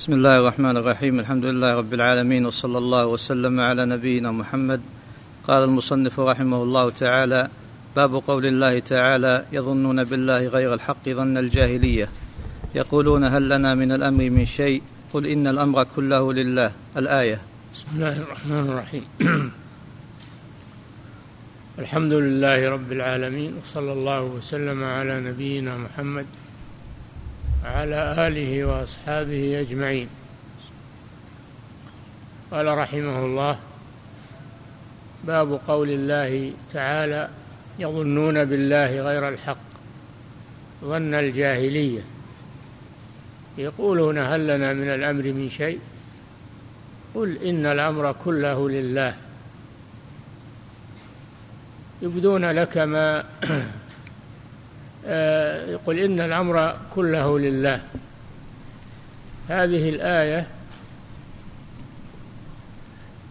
بسم الله الرحمن الرحيم الحمد لله رب العالمين وصلى الله وسلم على نبينا محمد قال المصنف رحمه الله تعالى باب قول الله تعالى يظنون بالله غير الحق ظن الجاهليه يقولون هل لنا من الامر من شيء قل ان الامر كله لله الايه بسم الله الرحمن الرحيم الحمد لله رب العالمين وصلى الله وسلم على نبينا محمد وعلى آله وأصحابه أجمعين. قال رحمه الله باب قول الله تعالى يظنون بالله غير الحق ظن الجاهلية. يقولون هل لنا من الأمر من شيء؟ قل إن الأمر كله لله. يبدون لك ما يقول آه، إن الأمر كله لله. هذه الآية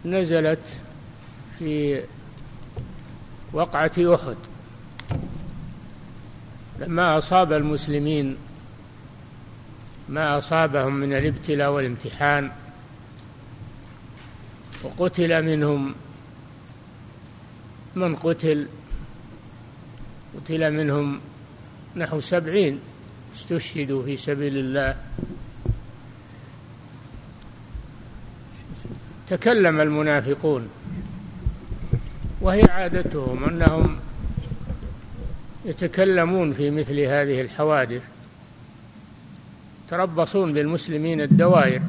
نزلت في وقعة أحد. لما أصاب المسلمين ما أصابهم من الابتلاء والامتحان وقتل منهم من قتل قتل منهم نحو سبعين استشهدوا في سبيل الله. تكلم المنافقون وهي عادتهم أنهم يتكلمون في مثل هذه الحوادث تربصون بالمسلمين الدوائر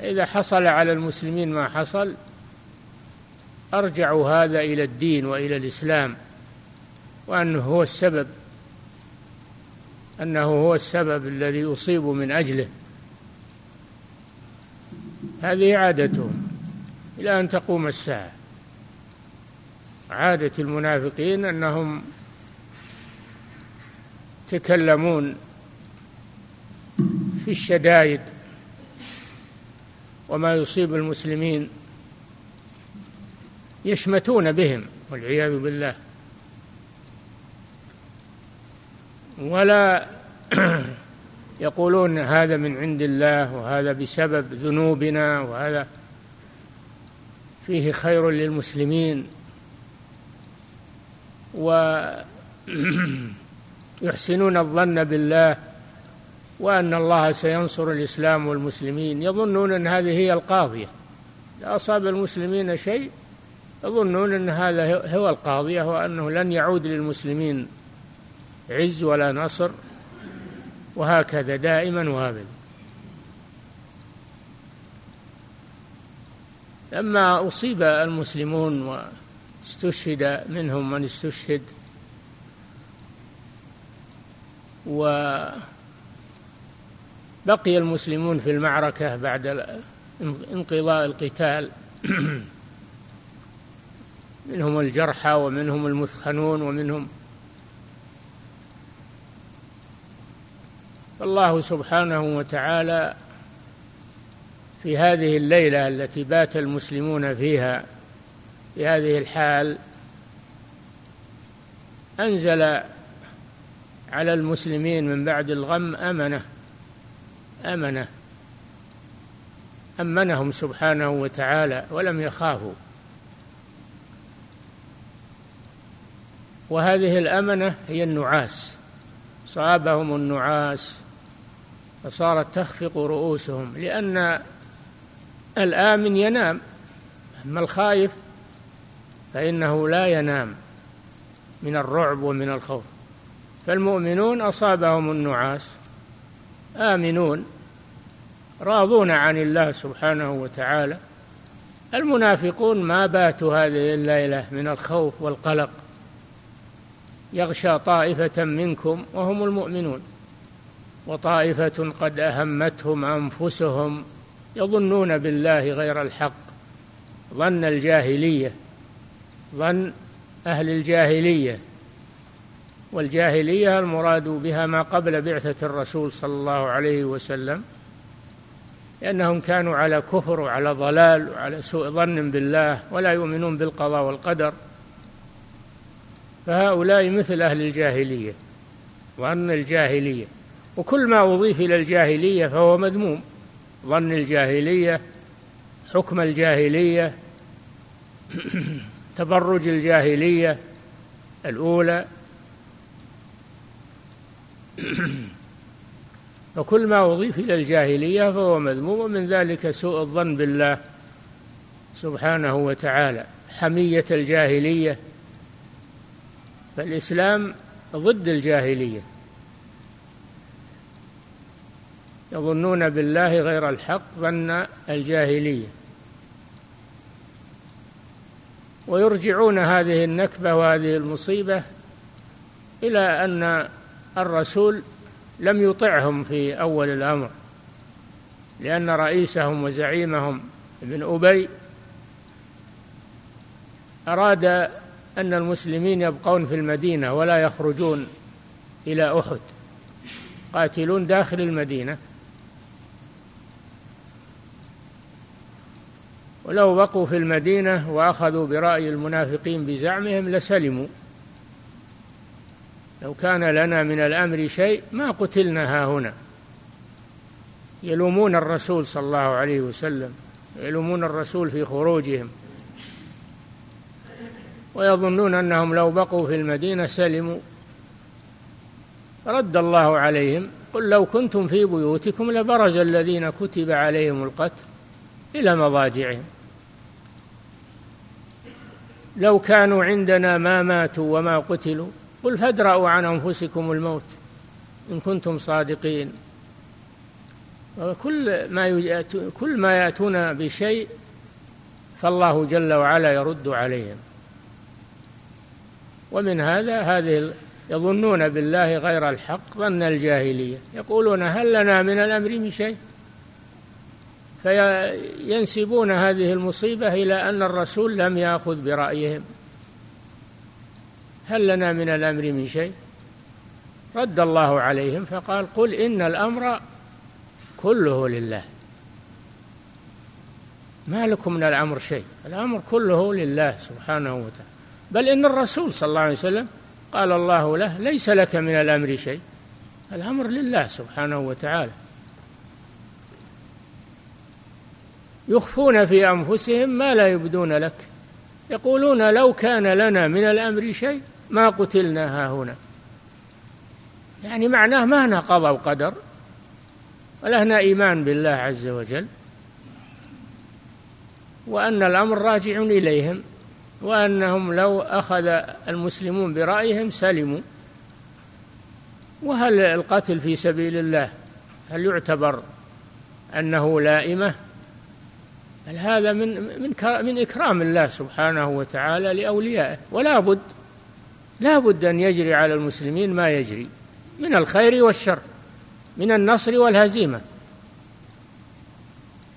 إذا حصل على المسلمين ما حصل أرجعوا هذا إلى الدين وإلى الإسلام. وأنه هو السبب أنه هو السبب الذي أصيب من أجله. هذه عادتهم إلى أن تقوم الساعة. عادة المنافقين أنهم يتكلمون في الشدائد وما يصيب المسلمين يشمتون بهم والعياذ بالله. ولا يقولون هذا من عند الله وهذا بسبب ذنوبنا وهذا فيه خير للمسلمين. ويحسنون الظن بالله وأن الله سينصر الإسلام والمسلمين. يظنون أن هذه هي القاضية. إذا أصاب المسلمين شيء يظنون أن هذا هو القاضية وأنه لن يعود للمسلمين. عز ولا نصر وهكذا دائما وابدا. لما أصيب المسلمون واستشهد منهم من استشهد وبقي المسلمون في المعركة بعد انقضاء القتال منهم الجرحى ومنهم المثخنون ومنهم فالله سبحانه وتعالى في هذه الليلة التي بات المسلمون فيها في هذه الحال أنزل على المسلمين من بعد الغم أمنة أمنة أمنهم سبحانه وتعالى ولم يخافوا. وهذه الأمنة هي النعاس صابهم النعاس فصارت تخفق رؤوسهم لأن الآمن ينام أما الخايف فإنه لا ينام من الرعب ومن الخوف. فالمؤمنون أصابهم النعاس آمنون راضون عن الله سبحانه وتعالى. المنافقون ما باتوا هذه الليلة من الخوف والقلق يغشى طائفة منكم وهم المؤمنون. وطائفة قد أهمتهم أنفسهم يظنون بالله غير الحق ظن الجاهلية ظن أهل الجاهلية. والجاهلية المراد بها ما قبل بعثة الرسول صلى الله عليه وسلم لأنهم كانوا على كفر وعلى ضلال وعلى سوء ظن بالله ولا يؤمنون بالقضاء والقدر. فهؤلاء مثل أهل الجاهلية ظن الجاهلية. وكل ما أضيف إلى الجاهلية فهو مذموم. ظن الجاهلية حكم الجاهلية تبرج الجاهلية الأولى. فكل ما أضيف إلى الجاهلية فهو مذموم ومن ذلك سوء الظن بالله سبحانه وتعالى. حمية الجاهلية. فالإسلام ضد الجاهلية. يظنون بالله غير الحق ظن الجاهلية. ويرجعون هذه النكبة وهذه المصيبة إلى أن الرسول لم يطعهم في أول الأمر لأن رئيسهم وزعيمهم ابن أبي أراد أن المسلمين يبقون في المدينة ولا يخرجون إلى أحد قاتلون داخل المدينة. ولو بقوا في المدينة وأخذوا برأي المنافقين بزعمهم لسلموا. لو كان لنا من الأمر شيء ما قتلنا ها هنا. يلومون الرسول صلى الله عليه وسلم يلومون الرسول في خروجهم. ويظنون أنهم لو بقوا في المدينة سلموا. رد الله عليهم قل لو كنتم في بيوتكم لبرز الذين كتب عليهم القتل إلى مضاجعهم. لو كانوا عندنا ما ماتوا وما قتلوا قل فادرأوا عن أنفسكم الموت إن كنتم صادقين. كل ما كل ما يأتون بشيء فالله جل وعلا يرد عليهم. ومن هذا هذه يظنون بالله غير الحق ظن الجاهلية يقولون هل لنا من الأمر من شيء؟ فينسبون هذه المصيبة إلى أن الرسول لم يأخذ برأيهم. هل لنا من الأمر من شيء؟ رد الله عليهم فقال قل إن الأمر كله لله. ما لكم من الأمر شيء؟ الأمر كله لله سبحانه وتعالى. بل إن الرسول صلى الله عليه وسلم قال الله له ليس لك من الأمر شيء. الأمر لله سبحانه وتعالى. يخفون في أنفسهم ما لا يبدون لك. يقولون لو كان لنا من الأمر شيء ما قتلنا ها هنا. يعني معناه ما قضى وقدر ولهنا إيمان بالله عز وجل وأن الأمر راجع إليهم وأنهم لو أخذ المسلمون برأيهم سلموا. وهل القتل في سبيل الله هل يعتبر أنه لائمة؟ بل هذا من من من إكرام الله سبحانه وتعالى لأوليائه. ولا بد لا بد أن يجري على المسلمين ما يجري. من الخير والشر من النصر والهزيمة.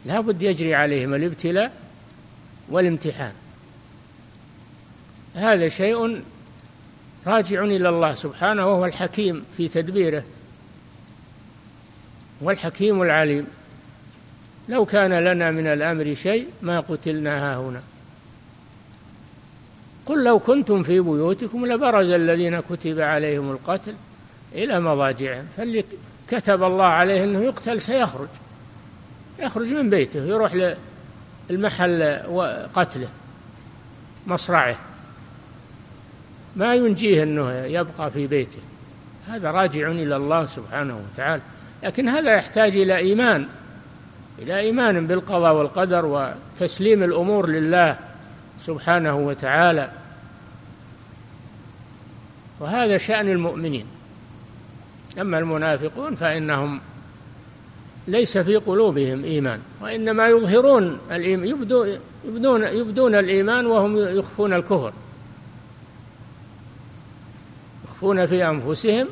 لا بد يجري عليهم الابتلاء والامتحان. هذا شيء راجع إلى الله سبحانه وهو الحكيم في تدبيره. والحكيم العليم. لو كان لنا من الأمر شيء ما قتلنا هنا. قل لو كنتم في بيوتكم لبرز الذين كتب عليهم القتل إلى مضاجعهم. فاللي كتب الله عليه أنه يقتل سيخرج. يخرج من بيته يروح للمحل قتله مصرعه. ما ينجيه أنه يبقى في بيته. هذا راجع إلى الله سبحانه وتعالى. لكن هذا يحتاج إلى إيمان. إلى إيمان بالقضاء والقدر وتسليم الأمور لله سبحانه وتعالى. وهذا شأن المؤمنين. أما المنافقون فإنهم ليس في قلوبهم إيمان وإنما يظهرون الإيمان يبدون, يبدون الإيمان وهم يخفون الكفر. يخفون في أنفسهم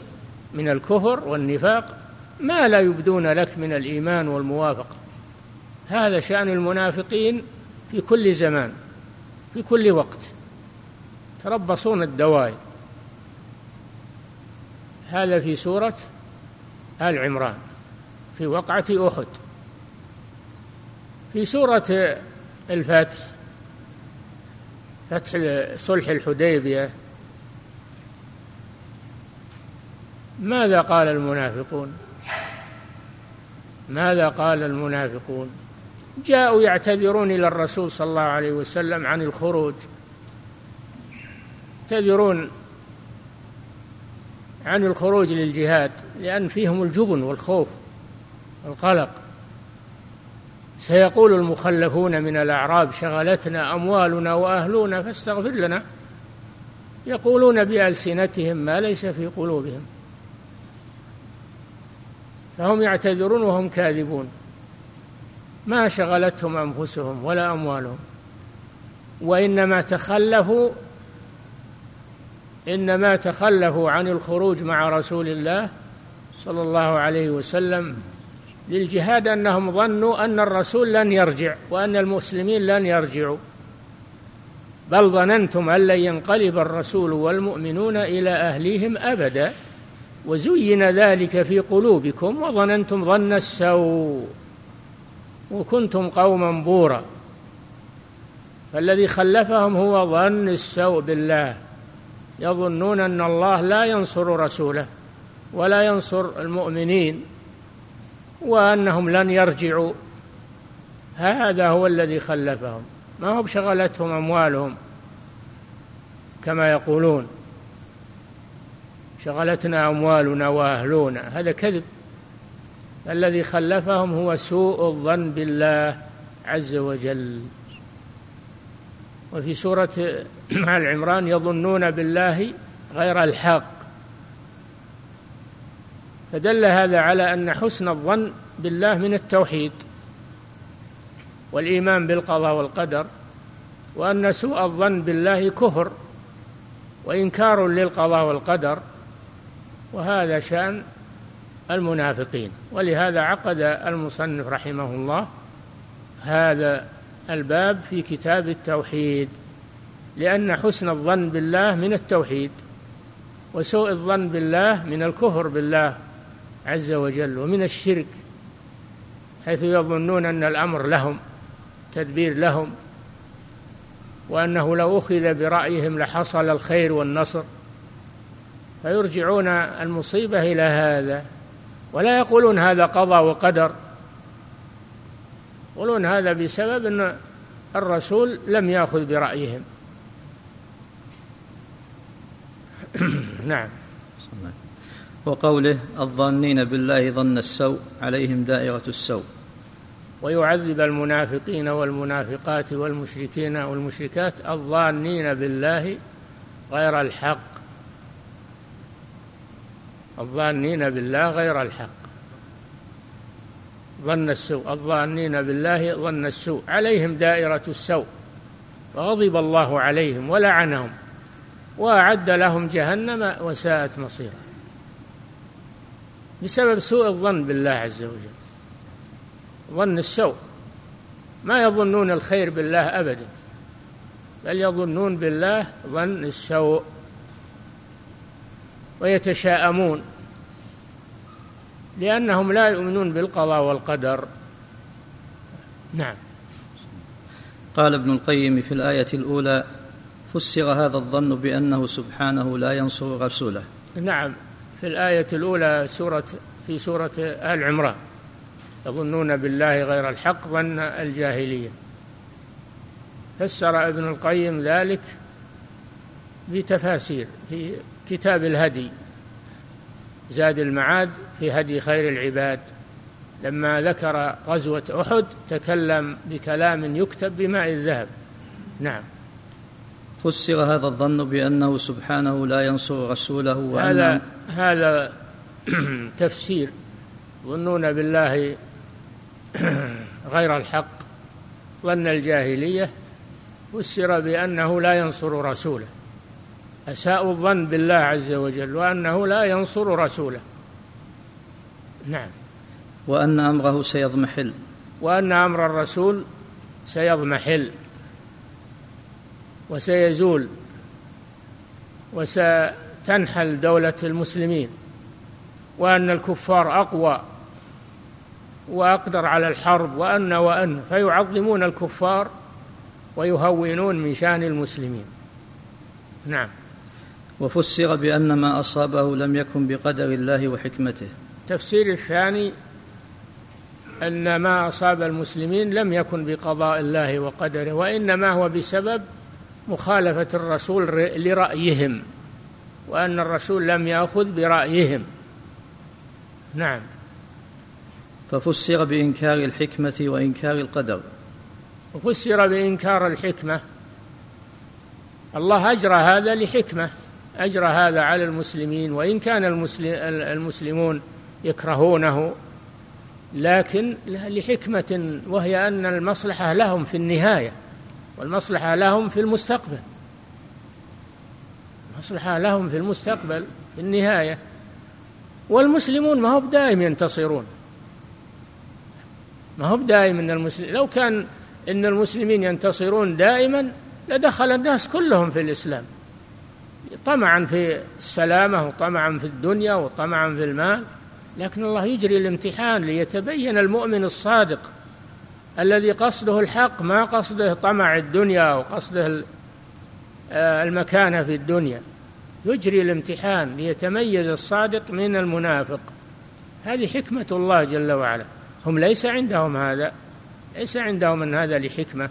من الكفر والنفاق ما لا يبدون لك من الإيمان والموافقة. هذا شأن المنافقين في كل زمان في كل وقت. تربصون الدوائر هذا في سورة آل عمران في وقعة أحد. في سورة الفتح فتح صلح الحديبية. ماذا قال المنافقون؟ ماذا قال المنافقون؟ جاءوا يعتذرون إلى الرسول صلى الله عليه وسلم عن الخروج. يعتذرون عن الخروج للجهاد لأن فيهم الجبن والخوف والقلق. سيقول المخلفون من الأعراب شغلتنا أموالنا وأهلنا فاستغفر لنا. يقولون بألسنتهم ما ليس في قلوبهم. فهم يعتذرون وهم كاذبون. ما شغلتهم أنفسهم ولا أموالهم. وإنما تخلفوا إنما تخلفوا عن الخروج مع رسول الله صلى الله عليه وسلم للجهاد أنهم ظنوا أن الرسول لن يرجع وأن المسلمين لن يرجعوا. بل ظننتم أن لن ينقلب الرسول والمؤمنون إلى أهليهم أبدا وزين ذلك في قلوبكم وظننتم ظن السوء. وكنتم قوما بورا. فالذي خلفهم هو ظن السوء بالله. يظنون أن الله لا ينصر رسوله ولا ينصر المؤمنين وأنهم لن يرجعوا. هذا هو الذي خلفهم. ما هو بشغلتهم أموالهم؟ كما يقولون شغلتنا أموالنا وأهلنا. هذا كذب. الذي خلفهم هو سوء الظن بالله عز وجل. وفي سورة آل عمران يظنون بالله غير الحق. فدل هذا على أن حسن الظن بالله من التوحيد والإيمان بالقضاء والقدر وأن سوء الظن بالله كفر وإنكار للقضاء والقدر وهذا شأن المنافقين. ولهذا عقد المصنف رحمه الله هذا الباب في كتاب التوحيد لأن حسن الظن بالله من التوحيد وسوء الظن بالله من الكفر بالله عز وجل ومن الشرك حيث يظنون أن الأمر لهم تدبير لهم وأنه لو أخذ برأيهم لحصل الخير والنصر. فيرجعون المصيبة إلى هذا. ولا يقولون هذا قضى وقدر. يقولون هذا بسبب أن الرسول لم يأخذ برأيهم. نعم. وقوله الظانين بالله ظن السوء عليهم دائرة السوء. ويعذب المنافقين والمنافقات والمشركين والمشركات الظانين بالله غير الحق. الظانين بالله غير الحق. ظن السوء الظانين بالله ظن السوء. عليهم دائرة السوء. وغضب الله عليهم ولعنهم وأعد لهم جهنم وساءت مصيرا بسبب سوء الظن بالله عز وجل. ظن السوء. ما يظنون الخير بالله أبدا بل يظنون بالله ظن السوء. ويتشاءمون لأنهم لا يؤمنون بالقضاء والقدر. نعم. قال ابن القيم في الآية الأولى فسر هذا الظن بأنه سبحانه لا ينصر رسوله. نعم. في الآية الأولى سورة في سورة آل عمران يظنون بالله غير الحق ظن الجاهلية. فسر ابن القيم ذلك بتفاسير في كتاب الهدي زاد المعاد في هدي خير العباد. لما ذكر غزوة أحد تكلم بكلام يكتب بماء الذهب. نعم. فسر هذا الظن بأنه سبحانه لا ينصر رسوله هذا هذا تفسير. يظنون بالله غير الحق. ظن الجاهلية. فسر بأنه لا ينصر رسوله. أساءوا الظن بالله عز وجل وأنه لا ينصر رسوله. نعم. وأن أمره سيضمحل. وأن أمر الرسول سيضمحل. وسيزول. وستنحل دولة المسلمين. وأن الكفار أقوى. وأقدر على الحرب. وأن وأن. فيعظمون الكفار ويهونون من شأن المسلمين. نعم. وفسر بأن ما أصابه لم يكن بقدر الله وحكمته. التفسير الثاني أن ما أصاب المسلمين لم يكن بقضاء الله وقدره وإنما هو بسبب مخالفة الرسول لرأيهم وأن الرسول لم يأخذ برأيهم. نعم. ففسر بإنكار الحكمة وإنكار القدر. وفسر بإنكار الحكمة. الله أجرى هذا لحكمة. أجرى هذا على المسلمين وإن كان المسلمون يكرهونه لكن لحكمة وهي أن المصلحة لهم في النهاية والمصلحة لهم في المستقبل. المصلحة لهم في المستقبل في النهاية. والمسلمون ما هو بدائم ينتصرون. ما هو بدائم إن المسلمين لو كان إن المسلمين ينتصرون دائما لدخل الناس كلهم في الإسلام. طمعا في السلامة وطمعا في الدنيا وطمعا في المال لكن الله يجري الامتحان ليتبين المؤمن الصادق الذي قصده الحق ما قصده طمع الدنيا وقصده آه، المكانة في الدنيا. يجري الامتحان ليتميز الصادق من المنافق. هذه حكمة الله جل وعلا. هم ليس عندهم هذا ليس عندهم من هذا لحكمة.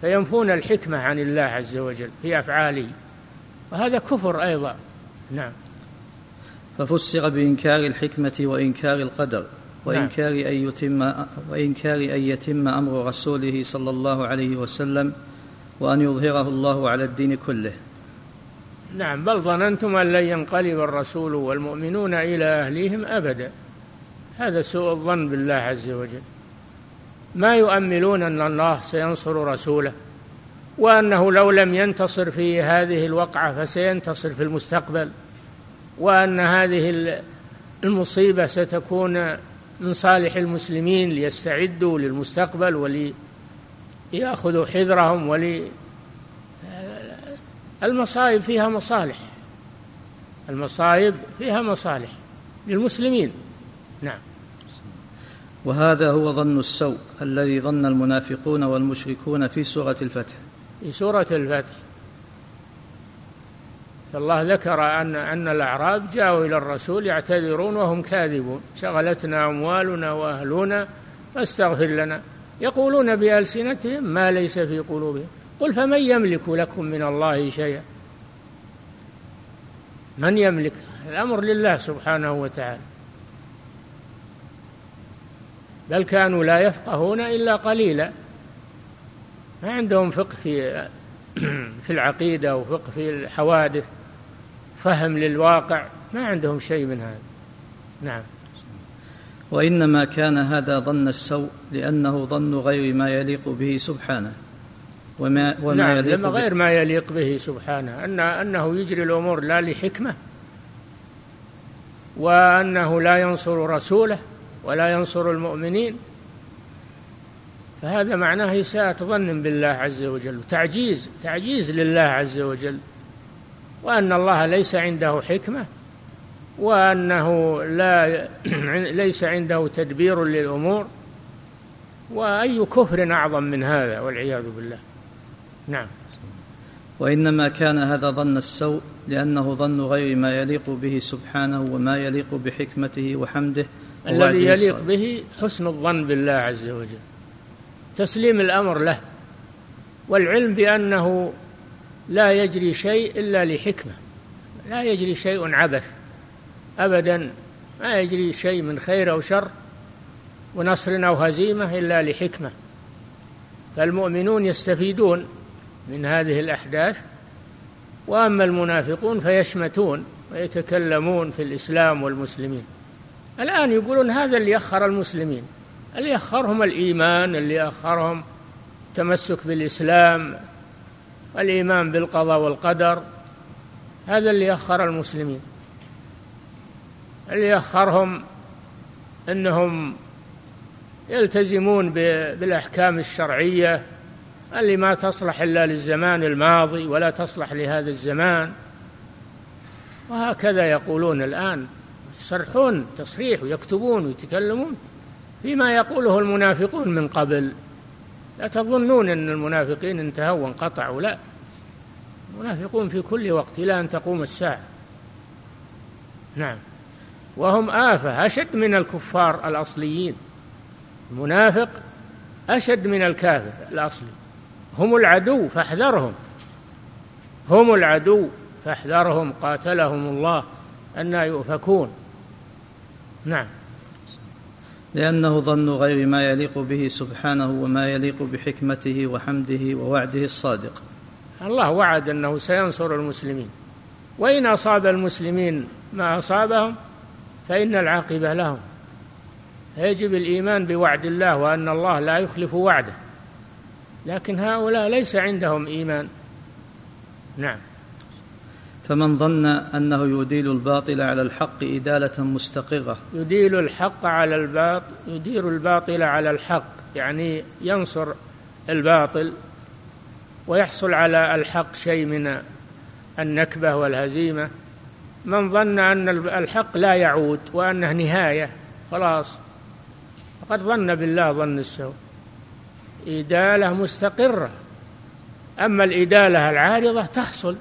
فينفون الحكمة عن الله عز وجل في أفعاله. وهذا كفر أيضا. نعم. ففسر بإنكار الحكمة وإنكار القدر وإنكار نعم. أن يتم وإنكار أن يتم أمر رسوله صلى الله عليه وسلم وأن يظهره الله على الدين كله. نعم بل ظننتم أن لن ينقلب الرسول والمؤمنون إلى أهليهم أبدا. هذا سوء الظن بالله عز وجل. ما يؤملون أن الله سينصر رسوله؟ وأنه لو لم ينتصر في هذه الوقعة فسينتصر في المستقبل وأن هذه المصيبة ستكون من صالح المسلمين ليستعدوا للمستقبل وليأخذوا حذرهم ولي المصائب فيها مصالح. المصائب فيها مصالح للمسلمين. نعم. وهذا هو ظن السوء الذي ظن المنافقون والمشركون في سورة الفتح. في سورة الفتح. الله ذكر أن أن الأعراب جاءوا إلى الرسول يعتذرون وهم كاذبون. شغلتنا أموالنا وأهلنا فاستغفر لنا. يقولون بألسنتهم ما ليس في قلوبهم. قل فمن يملك لكم من الله شيئا؟ من يملك؟ الأمر لله سبحانه وتعالى. بل كانوا لا يفقهون إلا قليلا. ما عندهم فقه في في العقيدة وفقه في الحوادث فهم للواقع ما عندهم شيء من هذا. نعم. وإنما كان هذا ظن السوء لأنه ظن غير ما يليق به سبحانه. وما وما نعم يليق لما غير ما يليق به سبحانه. أن أنه يجري الأمور لا لحكمة وأنه لا ينصر رسوله ولا ينصر المؤمنين فهذا معناه إساءة ظن بالله عز وجل تعجيز تعجيز لله عز وجل وأن الله ليس عنده حكمة وأنه لا ليس عنده تدبير للأمور وأي كفر أعظم من هذا والعياذ بالله. نعم. وإنما كان هذا ظن السوء لأنه ظن غير ما يليق به سبحانه وما يليق بحكمته وحمده الذي يليق به حسن الظن بالله عز وجل. تسليم الأمر له والعلم بأنه لا يجري شيء إلا لحكمة لا يجري شيء عبث ابدا ما يجري شيء من خير أو شر ونصر أو هزيمة إلا لحكمة. فالمؤمنون يستفيدون من هذه الأحداث وأما المنافقون فيشمتون ويتكلمون في الإسلام والمسلمين. الآن يقولون هذا اللي أخر المسلمين. اللي أخرهم الإيمان اللي أخرهم التمسك بالإسلام الإيمان بالقضاء والقدر هذا اللي أخر المسلمين. اللي أخرهم أنهم يلتزمون بالأحكام الشرعية اللي ما تصلح إلا للزمان الماضي ولا تصلح لهذا الزمان. وهكذا يقولون الآن يصرحون تصريح ويكتبون ويتكلمون. فيما يقوله المنافقون من قبل. لا تظنون أن المنافقين انتهوا وانقطعوا لا. المنافقون في كل وقت إلى أن تقوم الساعة. نعم. وهم آفة أشد من الكفار الأصليين. المنافق أشد من الكافر الأصلي. هم العدو فاحذرهم. هم العدو فاحذرهم قاتلهم الله أن يؤفكون. نعم. لأنه ظن غير ما يليق به سبحانه وما يليق بحكمته وحمده ووعده الصادق. الله وعد أنه سينصر المسلمين. وإن أصاب المسلمين ما أصابهم فإن العاقبة لهم. يجب الإيمان بوعد الله وأن الله لا يخلف وعده. لكن هؤلاء ليس عندهم إيمان. نعم. فمن ظن أنه يديل الباطل على الحق إدالة مستقرة. يديل الحق على الباطل يدير الباطل على الحق يعني ينصر الباطل ويحصل على الحق شيء من النكبة والهزيمة. من ظن أن الحق لا يعود وأنه نهاية خلاص. فقد ظن بالله ظن السوء. إدالة مستقرة. أما الإدالة العارضة تحصل.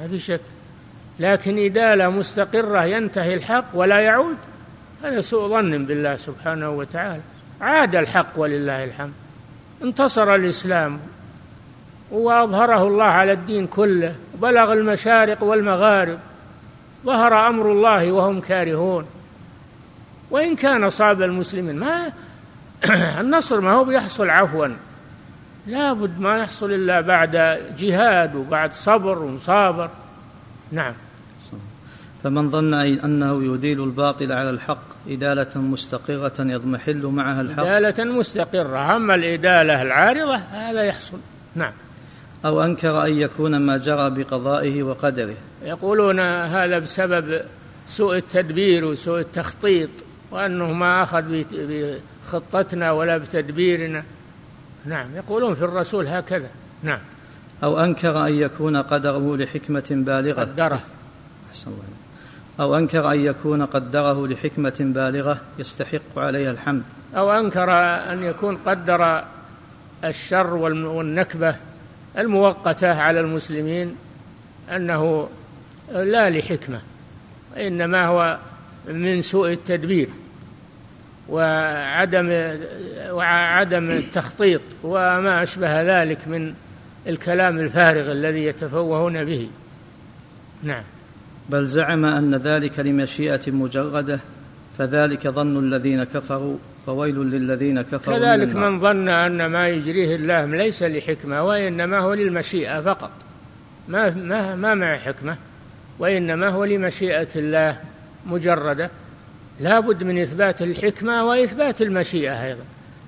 ما في شك. لكن إدالة مستقرة ينتهي الحق ولا يعود هذا سوء ظن بالله سبحانه وتعالى. عاد الحق ولله الحمد. انتصر الإسلام وأظهره الله على الدين كله بلغ المشارق والمغارب. ظهر أمر الله وهم كارهون. وإن كان صاب المسلمين ما النصر ما هو بيحصل عفوا. لابد ما يحصل إلا بعد جهاد وبعد صبر ومصابر. نعم. فمن ظن أنه يديل الباطل على الحق إدالة مستقرة يضمحل معها الحق. إدالة مستقرة. أما الإدالة العارضة هذا يحصل. نعم. أو أنكر أن يكون ما جرى بقضائه وقدره. يقولون هذا بسبب سوء التدبير وسوء التخطيط وأنه ما أخذ بخطتنا ولا بتدبيرنا. نعم يقولون في الرسول هكذا. نعم. أو أنكر أن يكون قدره لحكمة بالغة. قدره. أحسن الله أو أنكر أن يكون قدره لحكمة بالغة يستحق عليها الحمد. أو أنكر أن يكون قدر الشر والنكبة المؤقتة على المسلمين أنه لا لحكمة وإنما هو من سوء التدبير. وعدم وعدم التخطيط وما أشبه ذلك من الكلام الفارغ الذي يتفوهون به. نعم. بل زعم أن ذلك لمشيئة مجردة فذلك ظن الذين كفروا فويل للذين كفروا كذلك من, من ظن أن ما يجريه الله ليس لحكمة وإنما هو للمشيئة فقط. ما ما ما مع حكمة وإنما هو لمشيئة الله مجردة. لا بد من إثبات الحكمة وإثبات المشيئة أيضا.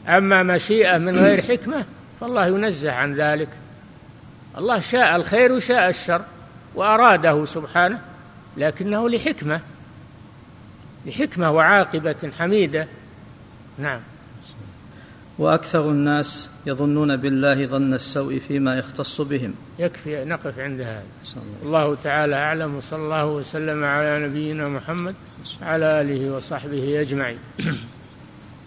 أما مشيئة من غير حكمة فالله ينزه عن ذلك. الله شاء الخير وشاء الشر وأراده سبحانه لكنه لحكمة لحكمة وعاقبة حميدة. نعم. وأكثر الناس يظنون بالله ظن السوء فيما يختص بهم. يكفي نقف عند هذا. الله. تعالى أعلم وصلى الله وسلم على نبينا محمد على آله وصحبه أجمعين.